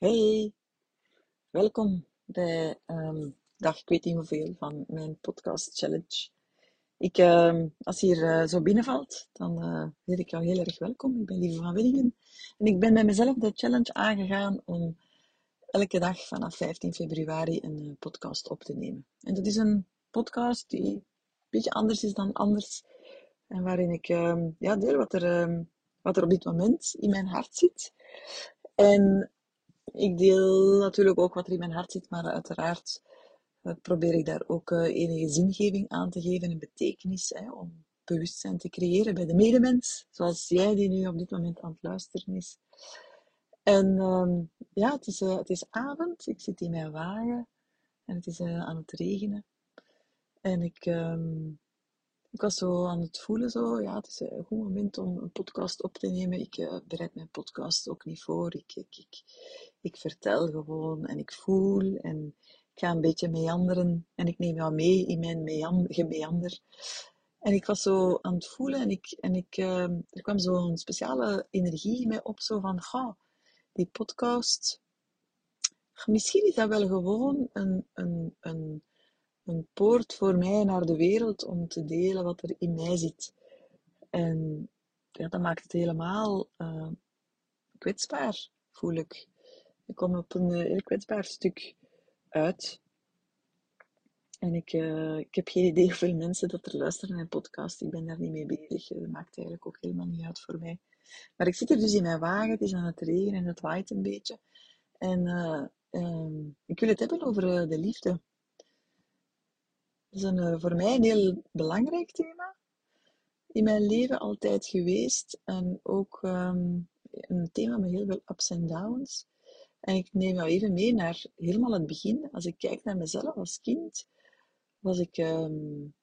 Hey, welkom bij um, dag, ik weet niet hoeveel, van mijn podcast challenge. Ik, uh, als hier uh, zo binnenvalt, dan uh, heet ik jou heel erg welkom. Ik ben Lieve van Willingen en ik ben bij mezelf de challenge aangegaan om elke dag vanaf 15 februari een uh, podcast op te nemen. En dat is een podcast die een beetje anders is dan anders en waarin ik um, ja, deel wat er, wat er op dit moment in mijn hart zit. En ik deel natuurlijk ook wat er in mijn hart zit, maar uiteraard uh, probeer ik daar ook uh, enige zingeving aan te geven en betekenis, hè, om bewustzijn te creëren bij de medemens, zoals jij die nu op dit moment aan het luisteren is. En um, ja, het is, uh, het is avond, ik zit in mijn wagen en het is aan het regenen. En ik, um, ik was zo aan het voelen, zo, ja, het is een goed moment om een podcast op te nemen. Ik uh, bereid mijn podcast ook niet voor. Ik, ik, ik, ik vertel gewoon en ik voel en ik ga een beetje meanderen. En ik neem jou mee in mijn gemeander. En ik was zo aan het voelen en, ik, en ik, uh, er kwam zo'n speciale energie in mij op, zo van, ga, die podcast, misschien is dat wel gewoon een, een, een een poort voor mij naar de wereld om te delen wat er in mij zit. En ja, dat maakt het helemaal uh, kwetsbaar, voel ik. Ik kom op een eh, heel kwetsbaar stuk uit. En ik, uh, ik heb geen idee hoeveel mensen dat er luisteren naar mijn podcast. Ik ben daar niet mee bezig. Dat maakt eigenlijk ook helemaal niet uit voor mij. Maar ik zit er dus in mijn wagen. Het is aan het regenen en het waait een beetje. En um, ik wil het hebben over de liefde. Is een, eh, voor mij een heel belangrijk thema in mijn leven altijd geweest. En ook um, een thema met heel veel ups en downs. En ik neem jou even mee naar helemaal het begin. Als ik kijk naar mezelf als kind, was ik, um,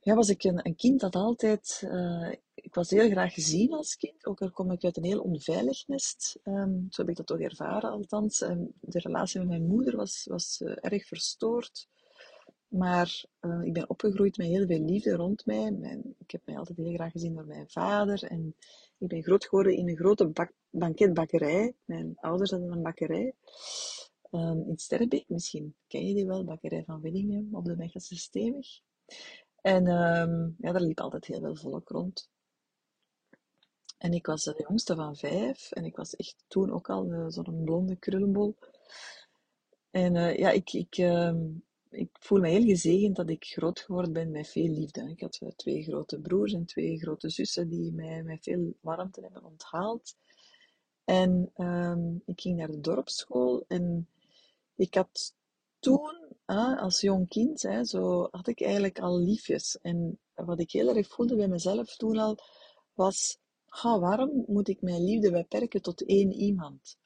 ja, was ik een, een, kind dat altijd. Uh, ik was heel graag gezien als kind, ook al kom ik uit een heel onveilig nest. Um, zo heb ik dat toch ervaren, althans. de relatie met mijn moeder was, was uh, erg verstoord. Maar uh, ik ben opgegroeid met heel veel liefde rond mij. Mijn, ik heb mij altijd heel graag gezien door mijn vader. En ik ben groot geworden in een grote bak, banketbakkerij. Mijn ouders hadden een bakkerij. Um, in Sterrebeek misschien. Ken je die wel? Bakkerij van Willingen op de Mechelse Stevig. En um, ja, daar liep altijd heel veel volk rond. En ik was de jongste van vijf. En ik was echt toen ook al zo'n blonde krullenbol. En uh, ja, ik, ik, um, ik voel me heel gezegend dat ik groot geworden ben met veel liefde. Ik had twee grote broers en twee grote zussen die mij met veel warmte hebben onthaald. En um, ik ging naar de dorpsschool en ik had toen, uh, als jong kind, zo had ik eigenlijk al liefjes. En wat ik heel erg voelde bij mezelf toen al, was, waarom moet ik mijn liefde beperken tot één iemand?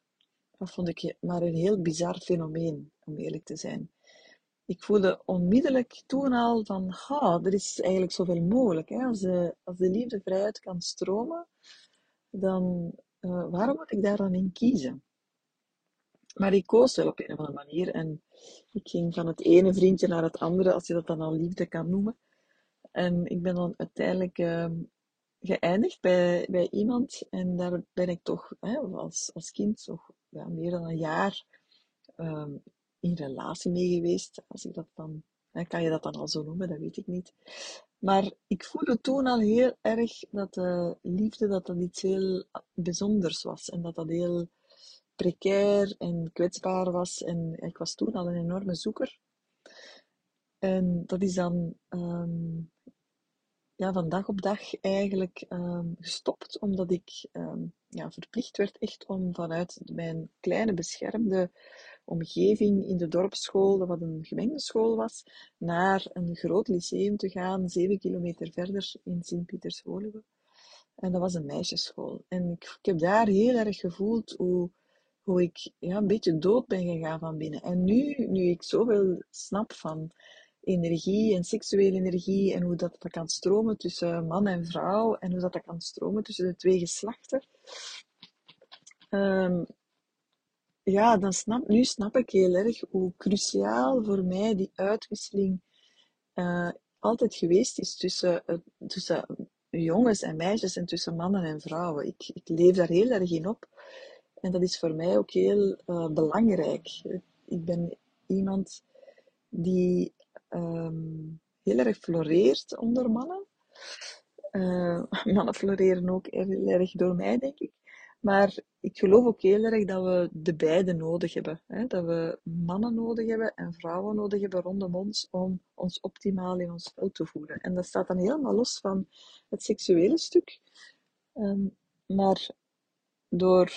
Dat vond ik maar een heel bizar fenomeen, om eerlijk te zijn ik voelde onmiddellijk toen al van, ha, er is eigenlijk zoveel mogelijk. Hè? Als, de, als de liefde vrijuit kan stromen, dan uh, waarom moet ik daar dan in kiezen? Maar ik koos wel op een of andere manier en ik ging van het ene vriendje naar het andere, als je dat dan al liefde kan noemen. En ik ben dan uiteindelijk uh, geëindigd bij, bij iemand en daar ben ik toch hè, als, als kind toch ja, meer dan een jaar uh, in relatie mee geweest. Als ik dat dan, kan je dat dan al zo noemen, dat weet ik niet. Maar ik voelde toen al heel erg dat de liefde dat dat iets heel bijzonders was. En dat dat heel precair en kwetsbaar was. En ik was toen al een enorme zoeker. En dat is dan um, ja, van dag op dag eigenlijk um, gestopt, omdat ik um, ja, verplicht werd echt om vanuit mijn kleine beschermde omgeving in de dorpsschool, wat een gemengde school was, naar een groot lyceum te gaan, zeven kilometer verder in Sint-Pieters-Woluwe. En dat was een meisjesschool. En ik, ik, heb daar heel erg gevoeld hoe, hoe ik ja, een beetje dood ben gegaan van binnen. En nu, nu ik zoveel snap van energie en seksuele energie en hoe dat, dat kan stromen tussen man en vrouw en hoe dat, dat kan stromen tussen de twee geslachten, um, ja, dan snap, nu snap ik heel erg hoe cruciaal voor mij die uitwisseling uh, altijd geweest is tussen, uh, tussen jongens en meisjes en tussen mannen en vrouwen. Ik, ik leef daar heel erg in op. En dat is voor mij ook heel uh, belangrijk. Ik ben iemand die um, heel erg floreert onder mannen. Mannen floreren ook heel erg door mij, denk ik. Maar ik geloof ook heel erg dat we de beide nodig hebben. Hè? Dat we mannen nodig hebben en vrouwen nodig hebben rondom ons om ons optimaal in ons spel te voelen. En dat staat dan helemaal los van het seksuele stuk. Um, maar door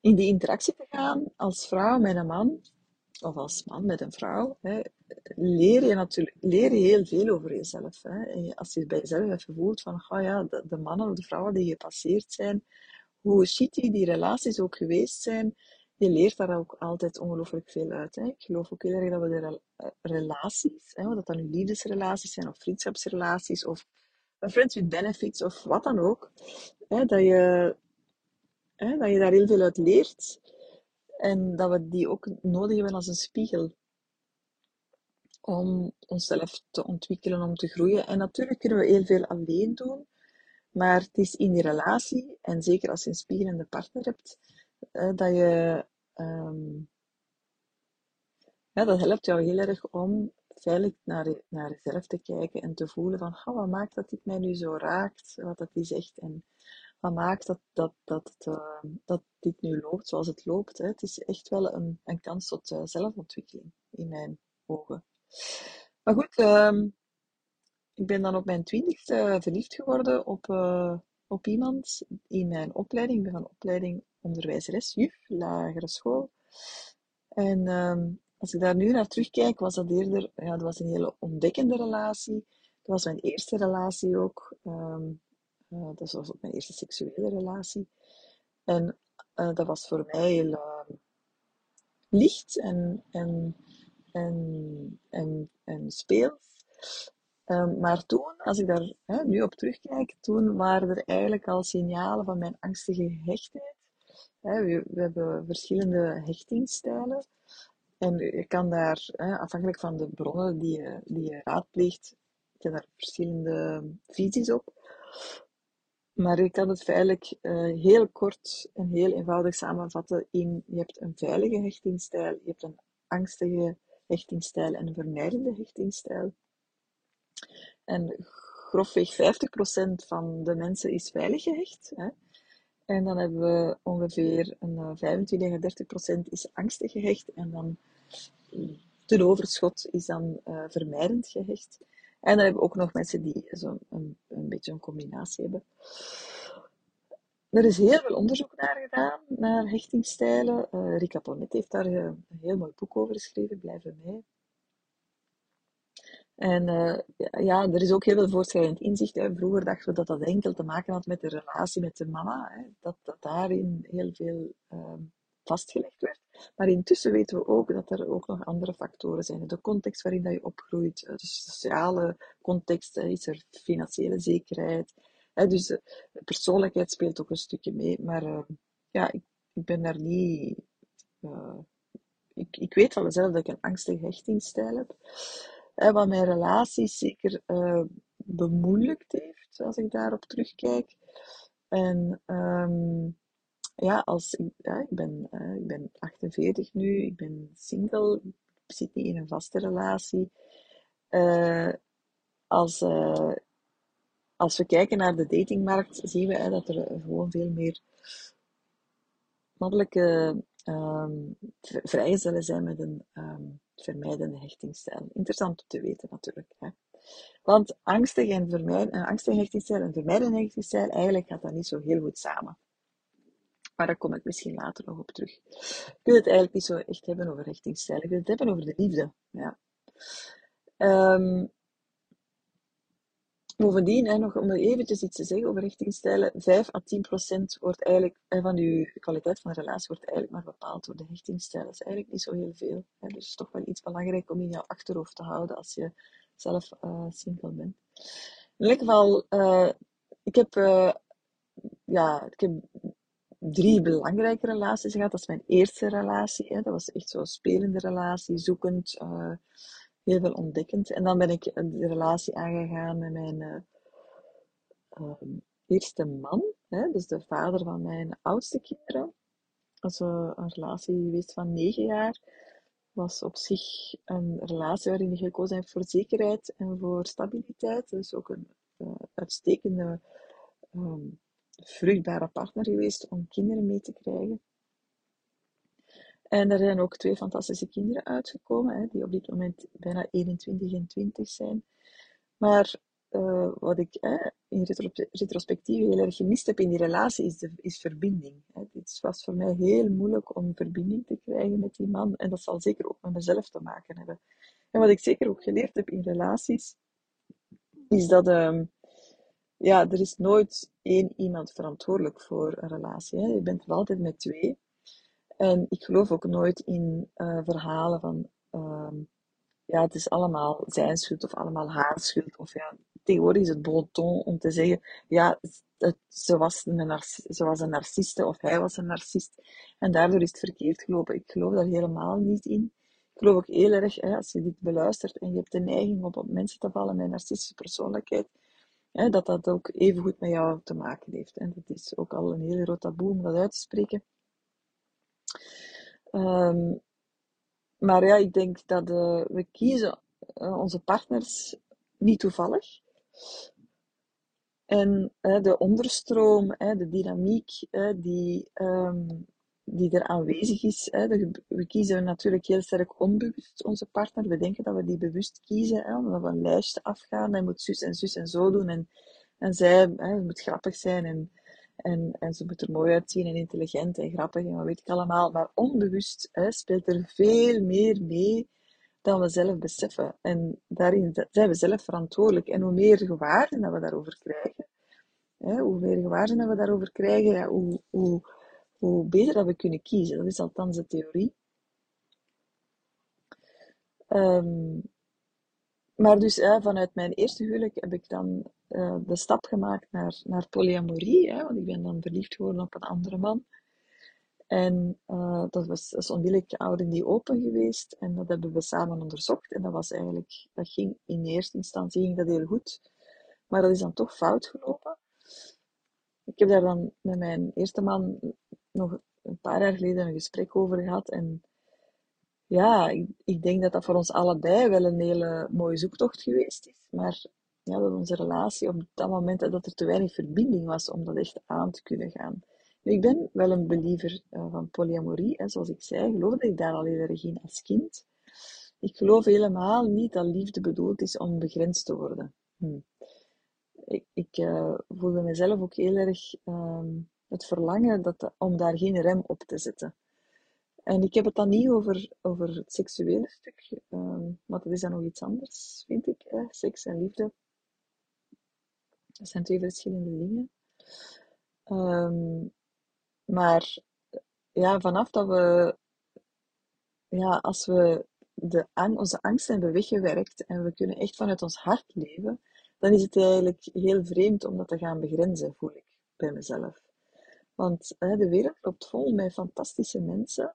in die interactie te gaan als vrouw met een man, of als man met een vrouw, hè, leer je natuurlijk leer je heel veel over jezelf. Hè. als je bij jezelf even voelt van, oh ja, de, de mannen of de vrouwen die gepasseerd zijn, hoe shitty die relaties ook geweest zijn, je leert daar ook altijd ongelooflijk veel uit. Hè. Ik geloof ook heel erg dat we de eh, relaties, hè, of dat nu liefdesrelaties zijn, of vriendschapsrelaties, of friends with benefits, of wat dan ook, hè, dat, je, hè, dat je daar heel veel uit leert. En dat we die ook nodig hebben als een spiegel. Om onszelf te ontwikkelen, om te groeien. En natuurlijk kunnen we heel veel alleen doen. Maar het is in die relatie, en zeker als je een spiegelende partner hebt, dat je. Um, ja, dat helpt jou heel erg om veilig naar, naar jezelf te kijken en te voelen van, wat maakt dat dit mij nu zo raakt, wat dat is echt. En wat maakt dat, dat, dat, uh, dat dit nu loopt zoals het loopt. Hè. Het is echt wel een, een kans tot uh, zelfontwikkeling in mijn ogen. Maar goed, uh, ik ben dan op mijn twintigste verliefd geworden op, uh, op iemand in mijn opleiding. Ik ben van opleiding onderwijzeres, juf, lagere school. En ehm, als ik daar nu naar terugkijk, was dat eerder, ja, dat was een hele ontdekkende relatie. Dat was mijn eerste relatie ook. Um, uh, dat was ook mijn eerste seksuele relatie. En dat was voor mij heel uh, licht en, en, en, en, en speels. Um, maar toen, als ik daar hè, nu op terugkijk, toen waren er eigenlijk al signalen van mijn angstige hechtheid. Hè, we, we, hebben verschillende hechtingsstijlen. En je kan daar, hè, afhankelijk van de bronnen die je, die je raadpleegt, je daar verschillende visies op. Maar ik kan het feitelijk uh, heel kort en heel eenvoudig samenvatten in je hebt een veilige hechtingsstijl, je hebt een angstige hechtingsstijl en een vermijdende hechtingsstijl. En grofweg 50% van de mensen is veilig gehecht. Hè? En dan hebben we ongeveer een 25 à 30% is angstig gehecht. En dan de overschot is dan uh, vermijdend gehecht. En dan hebben we ook nog mensen die zo een, een beetje een combinatie hebben. Er is heel veel onderzoek naar gedaan, naar hechtingsstijlen. Uh, Rika Palmet heeft daar een heel mooi boek over geschreven, Blijf mee. En uh, ja, er is ook heel veel voortschrijdend inzicht. Hè. Vroeger dachten we dat dat enkel te maken had met de relatie met de mama. Hè. Dat, dat daarin heel veel uh, vastgelegd werd. Maar intussen weten we ook dat er ook nog andere factoren zijn. De context waarin dat je opgroeit, de sociale context, is er financiële zekerheid. Dus de persoonlijkheid speelt ook een stukje mee. Maar uh, ja, ik, ik, ben daar niet... Ik, ik weet van mezelf dat ik een angstige hechtingsstijl heb. Wat mijn relaties zeker uh, bemoeilijkt heeft, als ik daarop terugkijk. En um, ja, als ik, ik, ben, uh, ik ben 48 nu, ik ben single, ik zit niet in een vaste relatie. Uh, als, uh, als we kijken naar de datingmarkt, zien we dat er gewoon veel meer mannelijke um, vrijgezellen zijn met een vermijdende hechtingsstijl. Interessant om te weten natuurlijk. Hè? Want angstig en vermijdende, een angstige hechtingsstijl en vermijdende hechtingsstijl, eigenlijk gaat dat niet zo heel goed samen. Maar daar kom ik misschien later nog op terug. Ik wil het eigenlijk niet zo echt hebben over hechtingsstijl. Ik wil het hebben over de liefde. Ja. Um, bovendien, hè, nog om eventjes iets te zeggen over hechtingsstijlen. 5 à 10 procent wordt eigenlijk, van uw kwaliteit van de relatie wordt eigenlijk maar bepaald door de hechtingsstijl. Dat is eigenlijk niet zo heel veel. Hè. Dus het is toch wel iets belangrijk om in jouw achterhoofd te houden als je zelf uh, single bent. In ieder geval, uh, ik heb, uh, ja, ik heb drie belangrijke relaties gehad. Dat is mijn eerste relatie. Hè. Dat was echt zo'n spelende relatie, zoekend, heel veel ontdekkend. En dan ben ik de relatie aangegaan met mijn, uh, eerste man, hè, dus de vader van mijn oudste kinderen, also een relatie geweest van negen jaar, was op zich een relatie waarin je gekozen heeft voor zekerheid en voor stabiliteit. Dus ook een uh, uitstekende, um, vruchtbare partner geweest om kinderen mee te krijgen. En er zijn ook twee fantastische kinderen uitgekomen, hè, die op dit moment bijna 21 en 20 zijn. Maar uh, wat ik uh, in retrospectief heel erg gemist heb in die relatie, is, de, is verbinding. Hè. Het was voor mij heel moeilijk om verbinding te krijgen met die man. En dat zal zeker ook met mezelf te maken hebben. En wat ik zeker ook geleerd heb in relaties, is dat uh, ja, er is nooit één iemand verantwoordelijk voor een relatie. Hè. Je bent er altijd met twee. En ik geloof ook nooit in uh, verhalen van ehm, ja, het is allemaal zijn schuld of allemaal haar schuld. Of ja, tegenwoordig is het bon ton om te zeggen, ja, ze, was een ze was een narciste of hij was een narcist. En daardoor is het verkeerd gelopen. Ik geloof daar helemaal niet in. Ik geloof ook heel erg, hè, als je dit beluistert en je hebt de neiging om op mensen te vallen met narcistische persoonlijkheid, hè, dat dat ook even goed met jou te maken heeft. En dat is ook al een heel groot taboe om dat uit te spreken. Um, maar ja, ik denk dat uh, we kiezen uh, onze partners niet toevallig. En uh, de onderstroom, de dynamiek die, um, die er aanwezig is. We kiezen natuurlijk heel sterk onbewust onze partner. We denken dat we die bewust kiezen, hè, we een lijstje afgaan. Hij moet zus en zus en zo doen. En, en zij hè, moet grappig zijn en en, en ze moet er mooi uitzien en intelligent en grappig en wat weet ik allemaal. Maar onbewust hè, speelt er veel meer mee dan we zelf beseffen. En daarin zijn we zelf verantwoordelijk. En hoe meer gewaarden dat we daarover krijgen, hè, hoe meer gewaarden dat we daarover krijgen, ja, hoe, hoe, hoe beter dat we kunnen kiezen. Dat is althans de theorie. Um, maar dus vanuit mijn eerste huwelijk heb ik dan uh, de stap gemaakt naar, naar polyamorie. Hè, want ik ben dan verliefd geworden op een andere man. En uh, dat was dat is onmiddellijk oud die open geweest. En dat hebben we samen onderzocht. En dat was eigenlijk, dat ging in eerste instantie ging dat heel goed. Maar dat is dan toch fout gelopen. Ik heb daar dan met mijn eerste man nog een paar jaar geleden een gesprek over gehad. En ja, ik, ik, denk dat dat voor ons allebei wel een hele mooie zoektocht geweest is. Maar ja, dat onze relatie op dat moment dat er te weinig verbinding was om dat echt aan te kunnen gaan. Ik ben wel een believer uh, van polyamorie. Hè. Zoals ik zei, geloofde ik daar al heel erg in als kind. Ik geloof helemaal niet dat liefde bedoeld is om begrensd te worden. Hm. Ik, ik uh, voelde mezelf ook heel erg uh, het verlangen dat, om daar geen rem op te zetten. En ik heb het dan niet over, over het seksuele stuk, um, maar dat is dan nog iets anders, vind ik. Hè? Seks en liefde. Dat zijn twee verschillende dingen. Um, maar ja, vanaf dat we, ja, als we de, onze angsten hebben weggewerkt en we kunnen echt vanuit ons hart leven, dan is het eigenlijk heel vreemd om dat te gaan begrenzen, voel ik bij mezelf. Want hè, de wereld loopt vol met fantastische mensen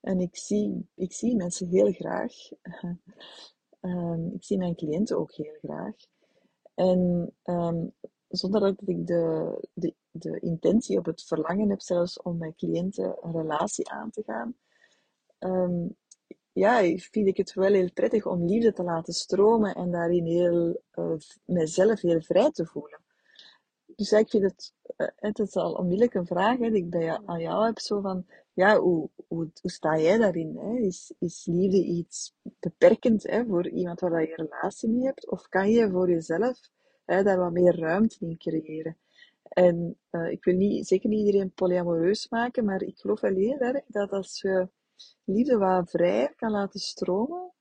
en ik zie, ik zie mensen heel graag. um, ik zie mijn cliënten ook heel graag. En um, zonder dat ik de, de, de intentie of het verlangen heb zelfs om met cliënten een relatie aan te gaan, um, ja, vind ik het wel heel prettig om liefde te laten stromen en daarin heel, uh, mezelf heel vrij te voelen. Dus ik vind het, uh, het is al onmiddellijk een vraag hè, die ik bij aan jou heb, zo van, ja, hoe, hoe, hoe sta jij daarin? Hè? Is, is liefde iets beperkend hè, voor iemand waar je relatie mee hebt? Of kan je voor jezelf hè, daar wat meer ruimte in creëren? En uh, ik wil niet, zeker niet iedereen polyamoreus maken, maar ik geloof wel heel erg dat als je liefde wat vrij kan laten stromen,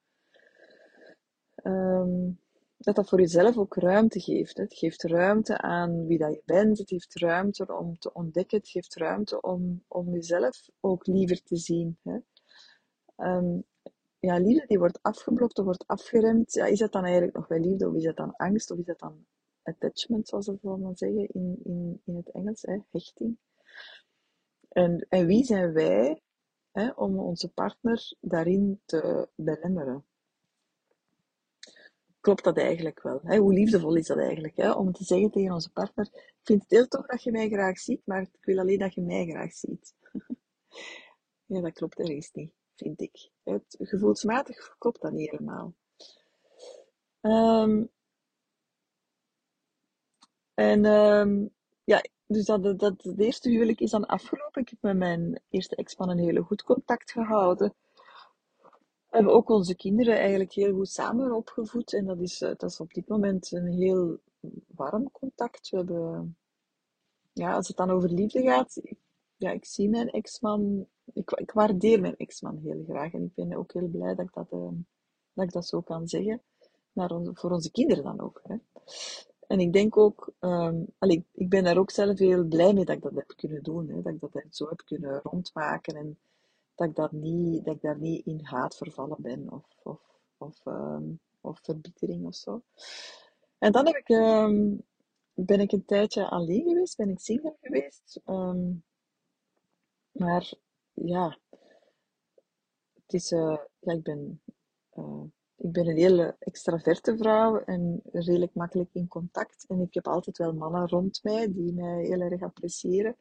um, dat dat voor jezelf ook ruimte geeft. Het geeft ruimte aan wie dat je bent. Het geeft ruimte om te ontdekken. Het geeft ruimte om, om jezelf ook liever te zien. Hè. Um, ja, liefde die wordt afgeblokt of wordt afgeremd. Ja, is dat dan eigenlijk nog wel liefde of is dat dan angst of is dat dan attachment, zoals we dan zeggen in, in, in het Engels, hechting. En, en wie zijn wij hè, om onze partner daarin te belemmeren? Klopt dat eigenlijk wel. Hè? Hoe liefdevol is dat eigenlijk? Hè? Om te zeggen tegen onze partner, ik vind het heel tof dat je mij graag ziet, maar ik wil alleen dat je mij graag ziet. ja, dat klopt ergens niet, vind ik. Het, gevoelsmatig klopt dat niet helemaal. Um, en um, ja, dus dat, dat, het eerste huwelijk is dan afgelopen. Ik heb met mijn eerste ex-man een hele goed contact gehouden. We hebben ook onze kinderen eigenlijk heel goed samen opgevoed. En dat is, eh, dat is op dit moment een heel warm contact. We hebben, ja, als het dan over liefde gaat, ja, ik zie mijn ex-man, ik, waardeer mijn ex-man heel graag. En ik ben ook heel blij dat ik dat, uh, dat, ik dat zo kan zeggen. Naar onze, voor onze kinderen dan ook. Hè. En ik denk ook, um, ik ben daar ook zelf heel blij mee dat ik dat heb kunnen doen. Hè, dat ik dat zo heb kunnen rondmaken. En dat ik, dat niet, dat ik daar niet in haat vervallen ben. Of, of, of, um, of verbittering of zo. En dan heb ik, um, ben ik een tijdje alleen geweest. Ben ik single geweest. maar ja, het is, uh, ja, ik ben... Uh, ik ben een hele extraverte vrouw en redelijk makkelijk in contact. En ik heb altijd wel mannen rond mij die mij heel erg appreciëren.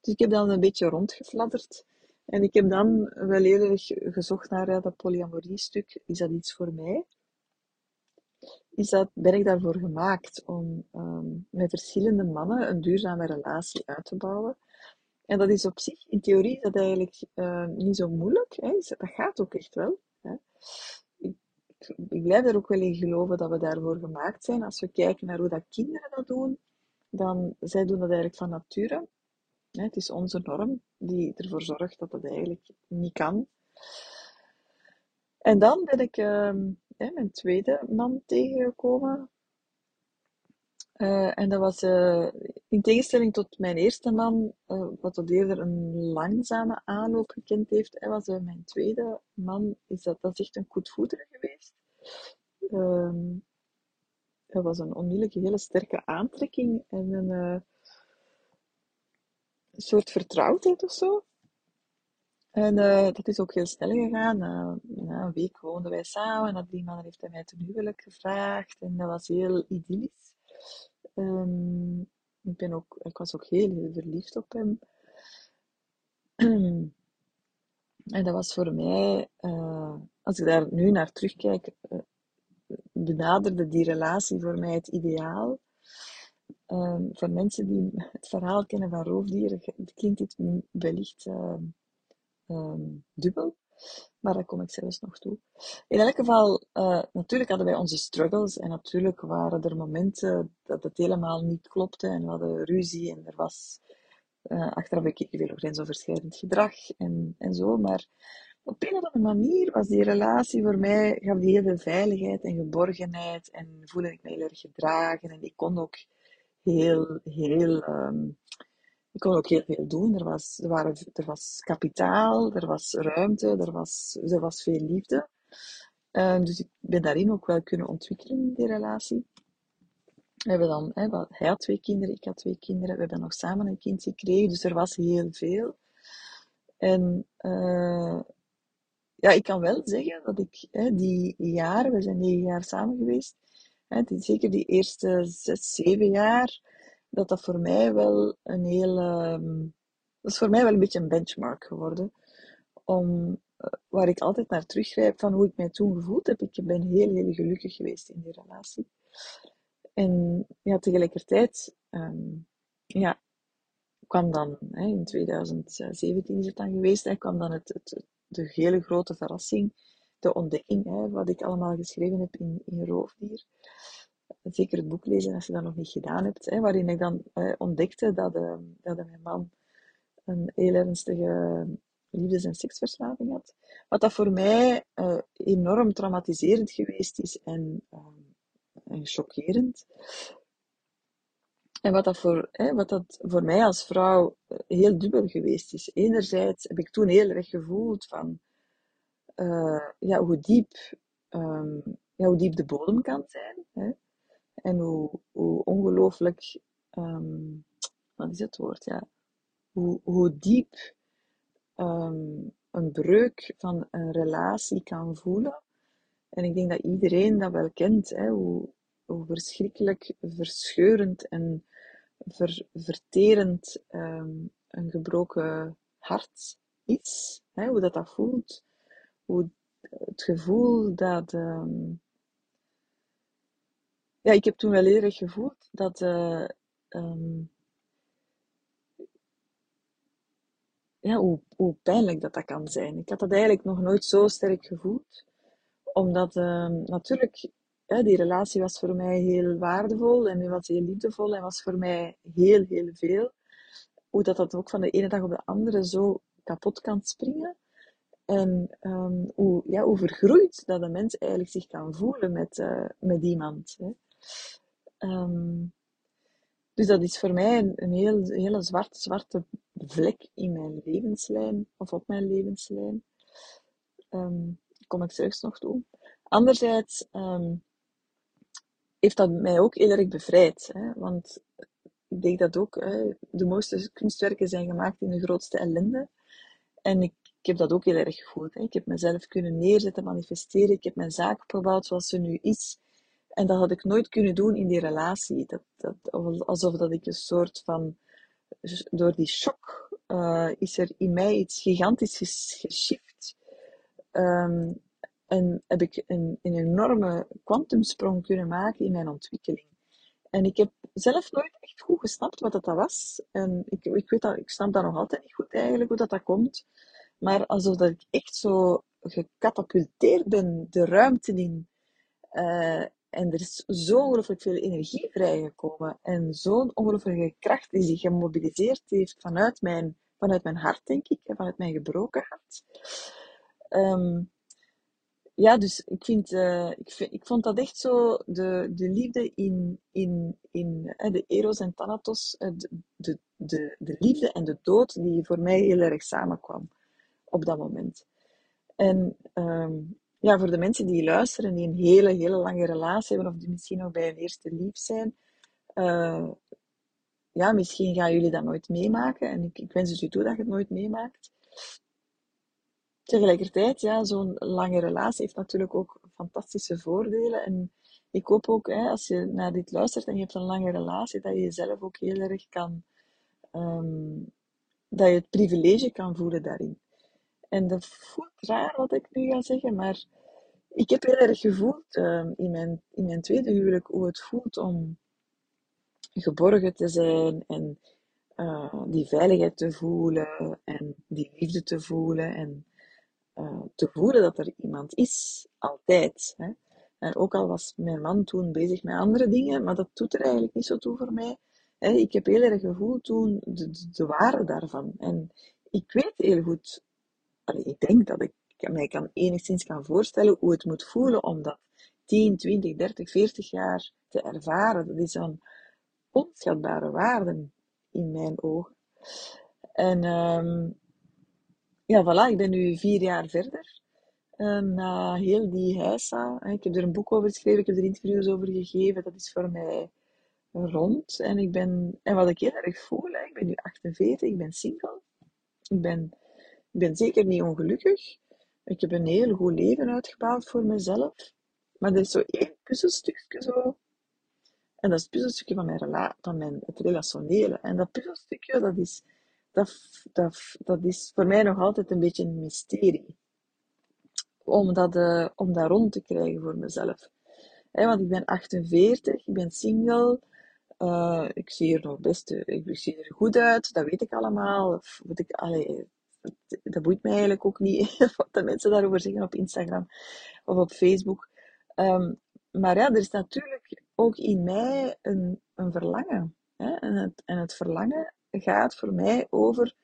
Dus ik heb dan een beetje rondgefladderd. En ik heb dan wel erg gezocht naar dat polyamorie-stuk. Is dat iets voor mij? Is dat, ben ik daarvoor gemaakt om um, met verschillende mannen een duurzame relatie uit te bouwen? En dat is op zich, in theorie, dat eigenlijk uh, niet zo moeilijk. Hè? Dat gaat ook echt wel. Hè? ik blijf er ook wel in geloven dat we daarvoor gemaakt zijn. Als we kijken naar hoe dat kinderen dat doen, dan zij doen dat eigenlijk van nature. Het is onze norm die ervoor zorgt dat dat eigenlijk niet kan. En dan ben ik uh, mijn tweede man tegengekomen. Uh, en dat was uh, in tegenstelling tot mijn eerste man, uh, wat tot eerder een langzame aanloop gekend heeft, hij was mijn tweede man, is dat, dat is echt een goed voeder geweest. Um, dat was een onmiddellijke hele sterke aantrekking en een soort vertrouwdheid of zo. En dat is ook heel snel gegaan. na een week woonden wij samen en drie maanden heeft hij mij ten huwelijk gevraagd en dat was heel idyllisch. Um, ik, ben ook, ik was ook heel, verliefd op hem. en dat was voor mij, uh, als ik daar nu naar terugkijk, benaderde die relatie voor mij het ideaal. Um, voor mensen die het verhaal kennen van roofdieren, klinkt dit wellicht uh, um, dubbel. Maar daar kom ik zelfs nog toe. In elk geval, uh, natuurlijk hadden wij onze struggles. En natuurlijk waren er momenten dat het helemaal niet klopte. En we hadden ruzie. En er was uh, achteraf bekeken veel grensoverschrijdend gedrag. En, en zo. Maar op een of andere manier was die relatie voor mij, gaf die heel veel veiligheid en geborgenheid. En voelde ik me heel erg gedragen. En ik kon ook heel, heel um, ik kon ook heel veel doen. Er was, er waren, er was kapitaal, er was ruimte, er was, er was veel liefde. Uh, dus ik ben daarin ook wel kunnen ontwikkelen die relatie. We hebben dan, hij had twee kinderen, ik had twee kinderen. We hebben nog samen een kind gekregen, dus er was heel veel. En uh, ja, ik kan wel zeggen dat ik die jaren, we zijn negen jaar samen geweest, hè, die, zeker die eerste zes, zeven jaar, dat dat voor mij wel een heel, um, dat is voor mij wel een beetje een benchmark geworden. Om, uh, waar ik altijd naar teruggrijp van hoe ik mij toen gevoeld heb. Ik ben heel, heel gelukkig geweest in die relatie. En ja, tegelijkertijd, um, ja, kwam dan, hè, in 2017 is het dan geweest, hè, kwam dan het, het, de hele grote verrassing, de ontdekking, hè, wat ik allemaal geschreven heb in, in Roofdier zeker het boek lezen als je dat nog niet gedaan hebt, hè, waarin ik dan eh, ontdekte dat, uh, dat mijn man een heel ernstige liefdes- en seksverslaving had. Wat dat voor mij uh, enorm traumatiserend geweest is en, en chockerend. En wat dat, voor, hè, wat dat voor mij als vrouw heel dubbel geweest is. Enerzijds heb ik toen heel erg gevoeld van ja, hoe, diep, um, ja, hoe diep de bodem kan zijn. Hè. En hoe, hoe ongelooflijk, um, wat is het woord? Ja, hoe, hoe diep um, een breuk van een relatie kan voelen. En ik denk dat iedereen dat wel kent, hè, hoe, hoe verschrikkelijk verscheurend en ver, verterend ehm, een gebroken hart is. Hè, hoe dat, dat voelt. Hoe het gevoel dat. ehm, ja, ik heb toen wel eerder gevoeld dat. eh, ehm, ja, hoe, hoe pijnlijk dat dat kan zijn. Ik had dat eigenlijk nog nooit zo sterk gevoeld. Omdat ehm, natuurlijk, die relatie was voor mij heel waardevol en die was heel liefdevol en was voor mij heel, heel veel. Hoe dat, dat ook van de ene dag op de andere zo kapot kan springen. En ehm, hoe, ja, hoe vergroeid dat een mens eigenlijk zich kan voelen met, eh, met iemand. Hè. Ehm, dus dat is voor mij een, heel, hele zwarte, zwarte vlek in mijn levenslijn, of op mijn levenslijn. Ehm, kom ik straks nog toe. Anderzijds heeft dat mij ook heel erg bevrijd. Hè? Want ik denk dat ook hè, de mooiste kunstwerken zijn gemaakt in de grootste ellende. En ik, ik heb dat ook heel erg gevoeld. Hè? Ik heb mezelf kunnen neerzetten, manifesteren. Ik heb mijn zaak opgebouwd zoals ze nu is. En dat had ik nooit kunnen doen in die relatie. Dat, dat, alsof dat ik een soort van, door die shock uh, is er in mij iets gigantisch geschift. Um, en heb ik een, een enorme kwantumsprong kunnen maken in mijn ontwikkeling. En ik heb zelf nooit echt goed gesnapt wat dat was. En ik, ik weet dat, ik snap dat nog altijd niet goed eigenlijk, hoe dat, dat komt. Maar alsof dat ik echt zo gecatapulteerd ben de ruimte in. Uh, en er is zo ongelooflijk veel energie vrijgekomen. En zo'n ongelooflijke kracht die zich gemobiliseerd heeft vanuit mijn, vanuit mijn hart, denk ik. Vanuit mijn gebroken hart. Um, ja, dus ik, vind, uh, ik, vind, ik vond dat echt zo de, de liefde in, in, in de Eros en Thanatos, uh, de, de, de, de liefde en de dood, die voor mij heel erg samenkwam op dat moment. En um, ja, voor de mensen die luisteren, die een hele, hele lange relatie hebben, of die misschien nog bij een eerste lief zijn, ja, misschien gaan jullie dat nooit meemaken. En ik, ik wens het je toe dat je het nooit meemaakt. Tegelijkertijd, ja, zo'n lange relatie heeft natuurlijk ook fantastische voordelen. En ik hoop ook, hè, als je naar dit luistert en je hebt een lange relatie, dat je jezelf ook heel erg kan, um, dat je het privilege kan voelen daarin. En dat voelt raar wat ik nu ga zeggen, maar ik heb heel erg gevoeld um, in, mijn, in mijn tweede huwelijk hoe het voelt om geborgen te zijn en uh, die veiligheid te voelen en die liefde te voelen en uh, te voelen dat er iemand is, altijd. Hè. En ook al was mijn man toen bezig met andere dingen, maar dat doet er eigenlijk niet zo toe voor mij. Ik heb heel erg gevoeld toen de, de, de waarde daarvan. En ik weet heel goed, ik denk dat ik mij kan enigszins kan voorstellen hoe het moet voelen om dat 10, 20, 30, 40 jaar te ervaren. Dat is een onschatbare waarde in mijn ogen. En um, ja, voilà, ik ben nu vier jaar verder. Uh, na heel die heisa. Ik heb er een boek over geschreven, ik heb er interviews over gegeven. Dat is voor mij rond. En, ik ben, en wat ik heel erg voel, ik ben nu 48, ik ben single. Ik ben, ik ben zeker niet ongelukkig. Ik heb een heel goed leven uitgebouwd voor mezelf. Maar er is zo één puzzelstukje zo. En dat is het puzzelstukje van mijn, rela van mijn het relationele. En dat puzzelstukje, dat is dat, dat, dat is voor mij nog altijd een beetje een mysterie. Om dat, uh, om dat rond te krijgen voor mezelf. Want ik ben 48, ik ben single. Uh, ik zie er nog best ik zie er goed uit, dat weet ik allemaal. Of, wat ik, allee, dat boeit mij eigenlijk ook niet wat de mensen daarover zeggen op Instagram of op Facebook. Um, maar ja, er is natuurlijk ook in mij een, een verlangen. Hè? En, het, en het verlangen gaat voor mij over,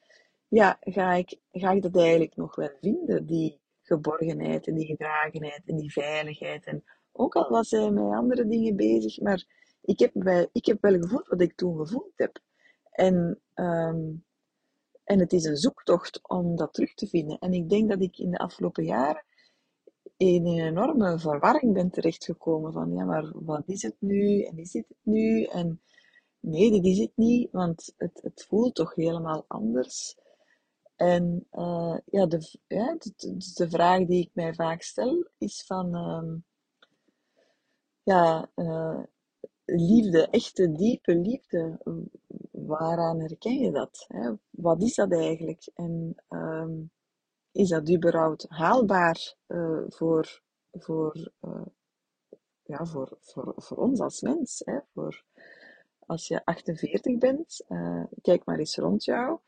ja, ga ik, ga ik dat eigenlijk nog wel vinden, die geborgenheid en die gedragenheid en die veiligheid. En ook al was hij met andere dingen bezig, maar ik heb, bij, ik heb wel gevoeld wat ik toen gevoeld heb. En, um, en het is een zoektocht om dat terug te vinden. En ik denk dat ik in de afgelopen jaren in een enorme verwarring ben terechtgekomen van, ja, maar wat is het nu? En is dit het nu? En Nee, dit is het niet, want het, het voelt toch helemaal anders. En uh, ja, de, ja de, de, vraag die ik mij vaak stel is van, uh, ja, uh, liefde, echte diepe liefde, waaraan herken je dat? Wat is dat eigenlijk? En um, is dat überhaupt haalbaar uh, voor, voor, uh, ja, voor, voor, voor ons als mens? Hè? Voor, als je 48 bent, uh, kijk maar eens rond jou.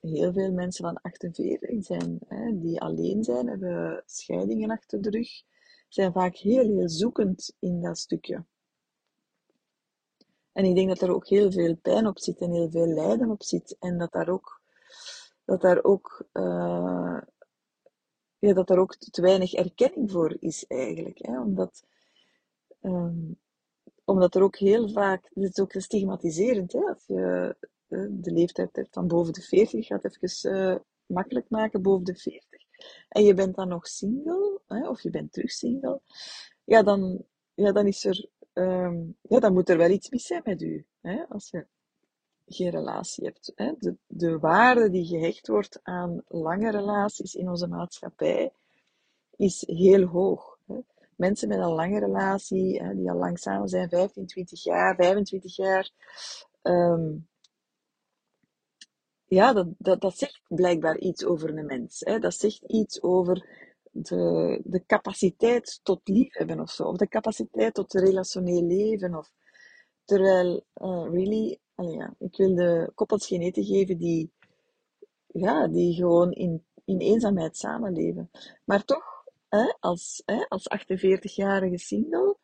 Heel veel mensen van 48 zijn, hè, die alleen zijn, hebben scheidingen achter de rug, zijn vaak heel, heel zoekend in dat stukje. En ik denk dat er ook heel veel pijn op zit en heel veel lijden op zit. En dat daar ook, dat daar ook, uh, ja, dat daar ook te weinig erkenning voor is eigenlijk. Hè? Omdat, um, omdat er ook heel vaak, het is ook stigmatiserend, hè? als je uh, de leeftijd hebt van boven de 40, gaat even uh, makkelijk maken, boven de 40. En je bent dan nog single, hè? of je bent terug single. Ja, dan, ja, dan is er um, ja, dan moet er wel iets mis zijn met u. Hè? Als je geen relatie hebt. Hè? De, de waarde die gehecht wordt aan lange relaties in onze maatschappij is heel hoog. Hè? Mensen met een lange relatie, hè, die al lang samen zijn, 15, 20 jaar, 25 jaar, um, ja, dat, dat, dat zegt blijkbaar iets over een mens. Hè? Dat zegt iets over de, de capaciteit tot liefhebben of zo. Of de capaciteit tot relationeel leven. Of, terwijl, uh, really, ja, ik wil de koppels geen eten geven die, ja, die gewoon in, in eenzaamheid samenleven. Maar toch, hè, als, hè, als 48-jarige single,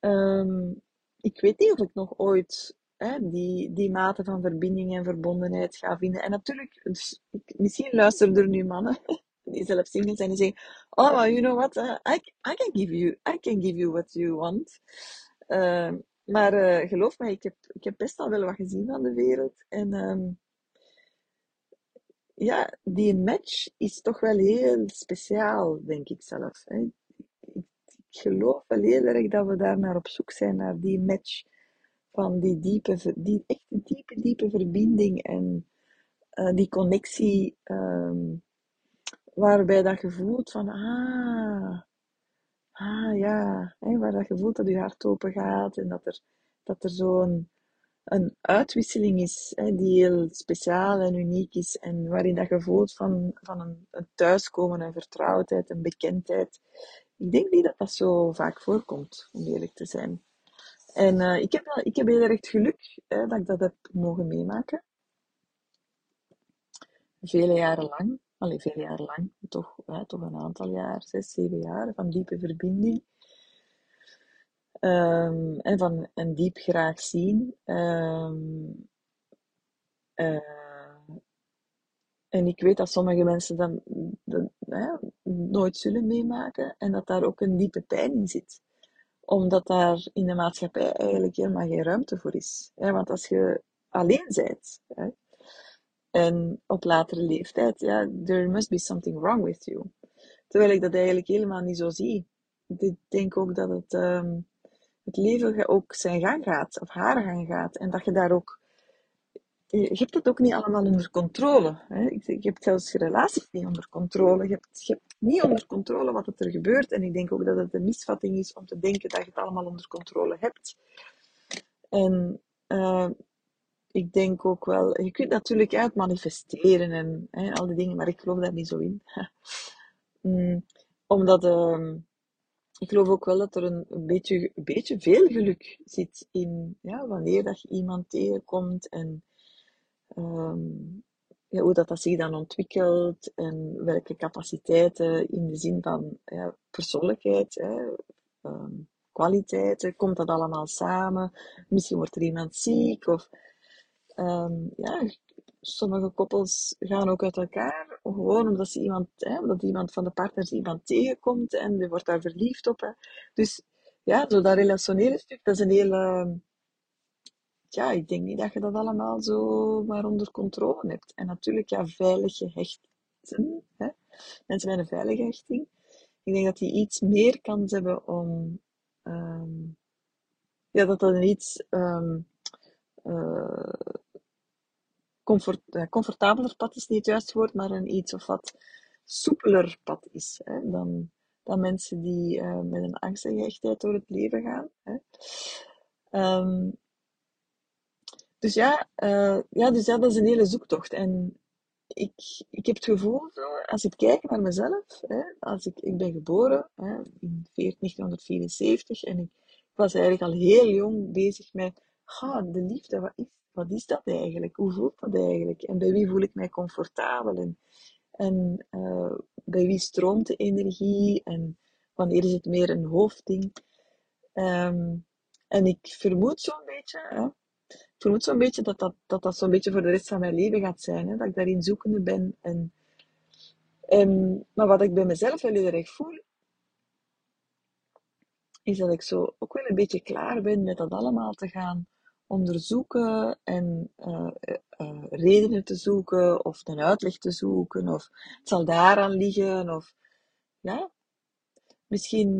um, ik weet niet of ik nog ooit die, die mate van verbinding en verbondenheid ga vinden. En natuurlijk, dus, misschien luisteren er nu mannen zelf single zijn, die zeggen, oh, you know what, uh, I, I, can give you, I can give you what you want. Uh, maar uh, geloof mij, ik heb, ik heb best al wel wat gezien van de wereld. En um, ja, die match is toch wel heel speciaal, denk ik zelf. Hè. Ik, geloof wel heel erg dat we daar naar op zoek zijn, naar die match van die diepe, die echt diepe, diepe verbinding en uh, die connectie um, waarbij dat je voelt van, ah, ah ja, hè, waar dat je voelt dat je hart open gaat en dat er, dat er zo'n een uitwisseling is hè, die heel speciaal en uniek is en waarin dat je voelt van, van een, een thuiskomen, een vertrouwdheid, een bekendheid. Ik denk niet dat dat zo vaak voorkomt, om eerlijk te zijn. En uh, ik, heb, ik heb heel erg geluk hè, dat ik dat heb mogen meemaken. Vele jaren lang allee, veel jaar lang, toch, toch een aantal jaar, zes, zeven jaar van diepe verbinding. Um, en van een diep graag zien. Um, uh, en ik weet dat sommige mensen dat, nooit zullen meemaken en dat daar ook een diepe pijn in zit. Omdat daar in de maatschappij eigenlijk helemaal geen ruimte voor is. Hè? Want als je alleen bent, hè, en op latere leeftijd, ja, there must be something wrong with you. Terwijl ik dat eigenlijk helemaal niet zo zie. Ik denk ook dat het, um, het leven ook zijn gang gaat, of haar gang gaat. En dat je daar ook, je hebt het ook niet allemaal onder controle. Hè? Je hebt zelfs je relaties niet onder controle. Je hebt, niet onder controle wat er gebeurt. En ik denk ook dat het een misvatting is om te denken dat je het allemaal onder controle hebt. En uh, ik denk ook wel, je kunt natuurlijk uit manifesteren en hè, al die dingen, maar ik geloof daar niet zo in. mm, omdat uh, ik geloof ook wel dat er een, beetje, beetje veel geluk zit in ja, wanneer dat je iemand tegenkomt en um, ja, hoe dat, dat zich dan ontwikkelt en welke capaciteiten in de zin van ja, persoonlijkheid, hè, um, kwaliteiten, komt dat allemaal samen? Misschien wordt er iemand ziek of um, ja, sommige koppels gaan ook uit elkaar, gewoon omdat, ze iemand, hè, omdat iemand van de partners iemand tegenkomt en die wordt daar verliefd op. Hè. Dus ja, zo dat relationele stuk, dat is een hele... Ja, ik denk niet dat je dat allemaal zo maar onder controle hebt. En natuurlijk, ja, veilig gehechten. Hè. Mensen met een veilige hechting. Ik denk dat die iets meer kans hebben om... Um, ja, dat dat een iets... Um, uh, comfort, uh, comfortabeler pad is niet het juiste woord, maar een iets of wat soepeler pad is hè, dan, dan mensen die uh, met een angst en gehechtheid door het leven gaan. Hè. Um, dus ja, uh, ja, dus ja, dat is een hele zoektocht. En ik, ik heb het gevoel, als ik kijk naar mezelf, hè, als ik, ik ben geboren hè, in 1974 en ik, was eigenlijk al heel jong bezig met, ga, de liefde, wat is, wat is dat eigenlijk? Hoe voelt dat eigenlijk? En bij wie voel ik mij comfortabel? En, en uh, bij wie stroomt de energie? En wanneer is het meer een hoofdding? Um, en ik vermoed zo'n beetje, hè, ik vermoed zo'n beetje dat dat, dat, dat zo'n beetje voor de rest van mijn leven gaat zijn. Hè, dat ik daarin zoekende ben. En, en, maar wat ik bij mezelf wel heel erg voel, is dat ik zo ook wel een beetje klaar ben met dat allemaal te gaan onderzoeken en uh, uh, redenen te zoeken of een uitleg te zoeken of het zal daaraan liggen of ja, misschien,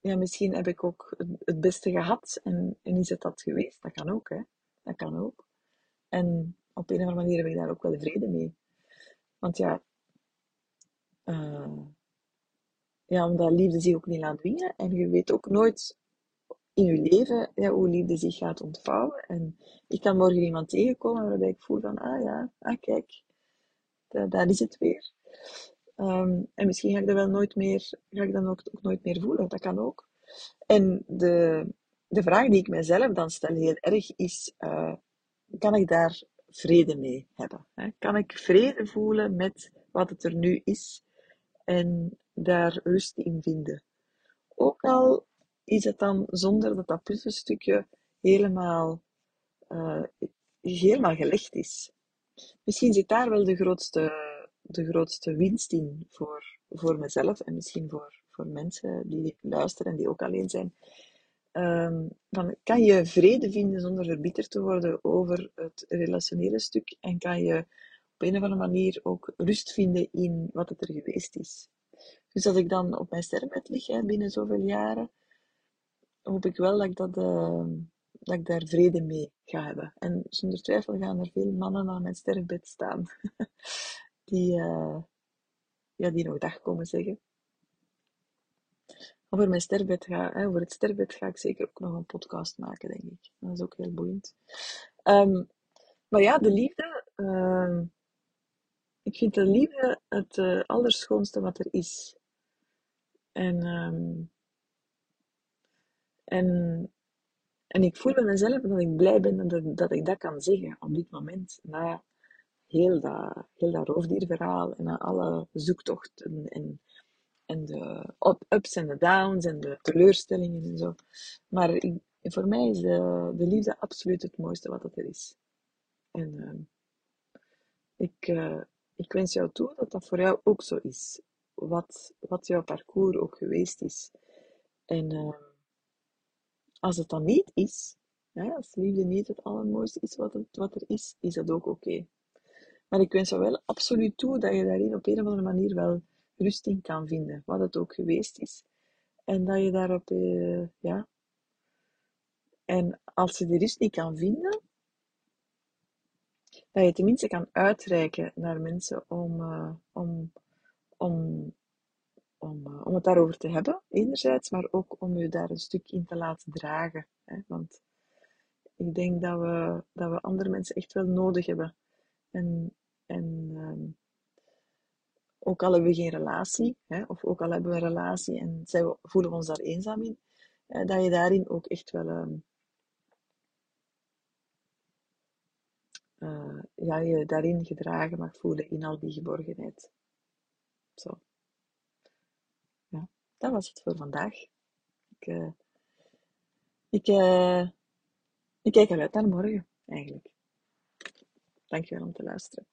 ja, misschien heb ik ook het beste gehad en, en is het dat geweest. Dat kan ook, hè. Dat kan ook. En op een of andere manier heb ik daar ook wel vrede mee. Want ja, uh, ja, omdat liefde zich ook niet laat dwingen. En je weet ook nooit in je leven ja, hoe liefde zich gaat ontvouwen. En ik kan morgen iemand tegenkomen waarbij ik voel van, ah ja, ah kijk, daar is het weer. Um, en misschien ga ik dat wel nooit meer, ga ik dan ook, nooit meer voelen. Dat kan ook. En de, de vraag die ik mezelf dan stel heel erg is, uh, kan ik daar vrede mee hebben? Hè? Kan ik vrede voelen met wat het er nu is en daar rust in vinden? Ook al is het dan zonder dat dat puzzelstukje helemaal, uh, helemaal gelegd is. Misschien zit daar wel de grootste, de grootste winst in voor, voor mezelf en misschien voor, voor mensen die luisteren en die ook alleen zijn. Um, dan kan je vrede vinden zonder verbitterd te worden over het relationele stuk en kan je op een of andere manier ook rust vinden in wat het er geweest is. Dus als ik dan op mijn sterrenbed lig binnen zoveel jaren, hoop ik wel dat ik, uh, dat ik daar vrede mee ga hebben. En zonder twijfel gaan er veel mannen aan mijn sterrenbed staan die, uh, ja, die nog dag komen zeggen. Over, mijn sterrenbed ga, hè, over het sterrenbed ga ik zeker ook nog een podcast maken, denk ik. Dat is ook heel boeiend. Um, maar ja, de liefde. Uh, ik vind de liefde het uh, allerschoonste wat er is. En en, en ik voel bij mezelf dat ik blij ben dat, dat ik dat kan zeggen op dit moment. Na heel dat, heel dat roofdierverhaal en na alle zoektochten en, en de ups en de downs en de teleurstellingen en zo. Maar ik, voor mij is de, de liefde absoluut het mooiste wat er is. En uh, ik, uh, ik wens jou toe dat dat voor jou ook zo is. Wat, wat jouw parcours ook geweest is. En uh, als het dan niet is, hè, als liefde niet het allermooiste is wat, wat er is, is dat ook oké. Maar ik wens je wel absoluut toe dat je daarin op een of andere manier wel rust in kan vinden, wat het ook geweest is. En dat je daarop, uh, ja. En als je die rust niet kan vinden, dat je tenminste kan uitreiken naar mensen om, uh, om, om om, uh, om het daarover te hebben, enerzijds, maar ook om je daar een stuk in te laten dragen. Hè? Want ik denk dat we, dat we andere mensen echt wel nodig hebben. En, en um, ook al hebben we geen relatie, hè, of ook al hebben we een relatie en zij voelen we ons daar eenzaam in, uh, dat je daarin ook echt wel um, uh, ja, je daarin gedragen mag voelen in al die geborgenheid. Zo dat was het voor vandaag. Ik, uh, ik, uh, ik kijk eruit naar morgen, eigenlijk. Dankjewel om te luisteren.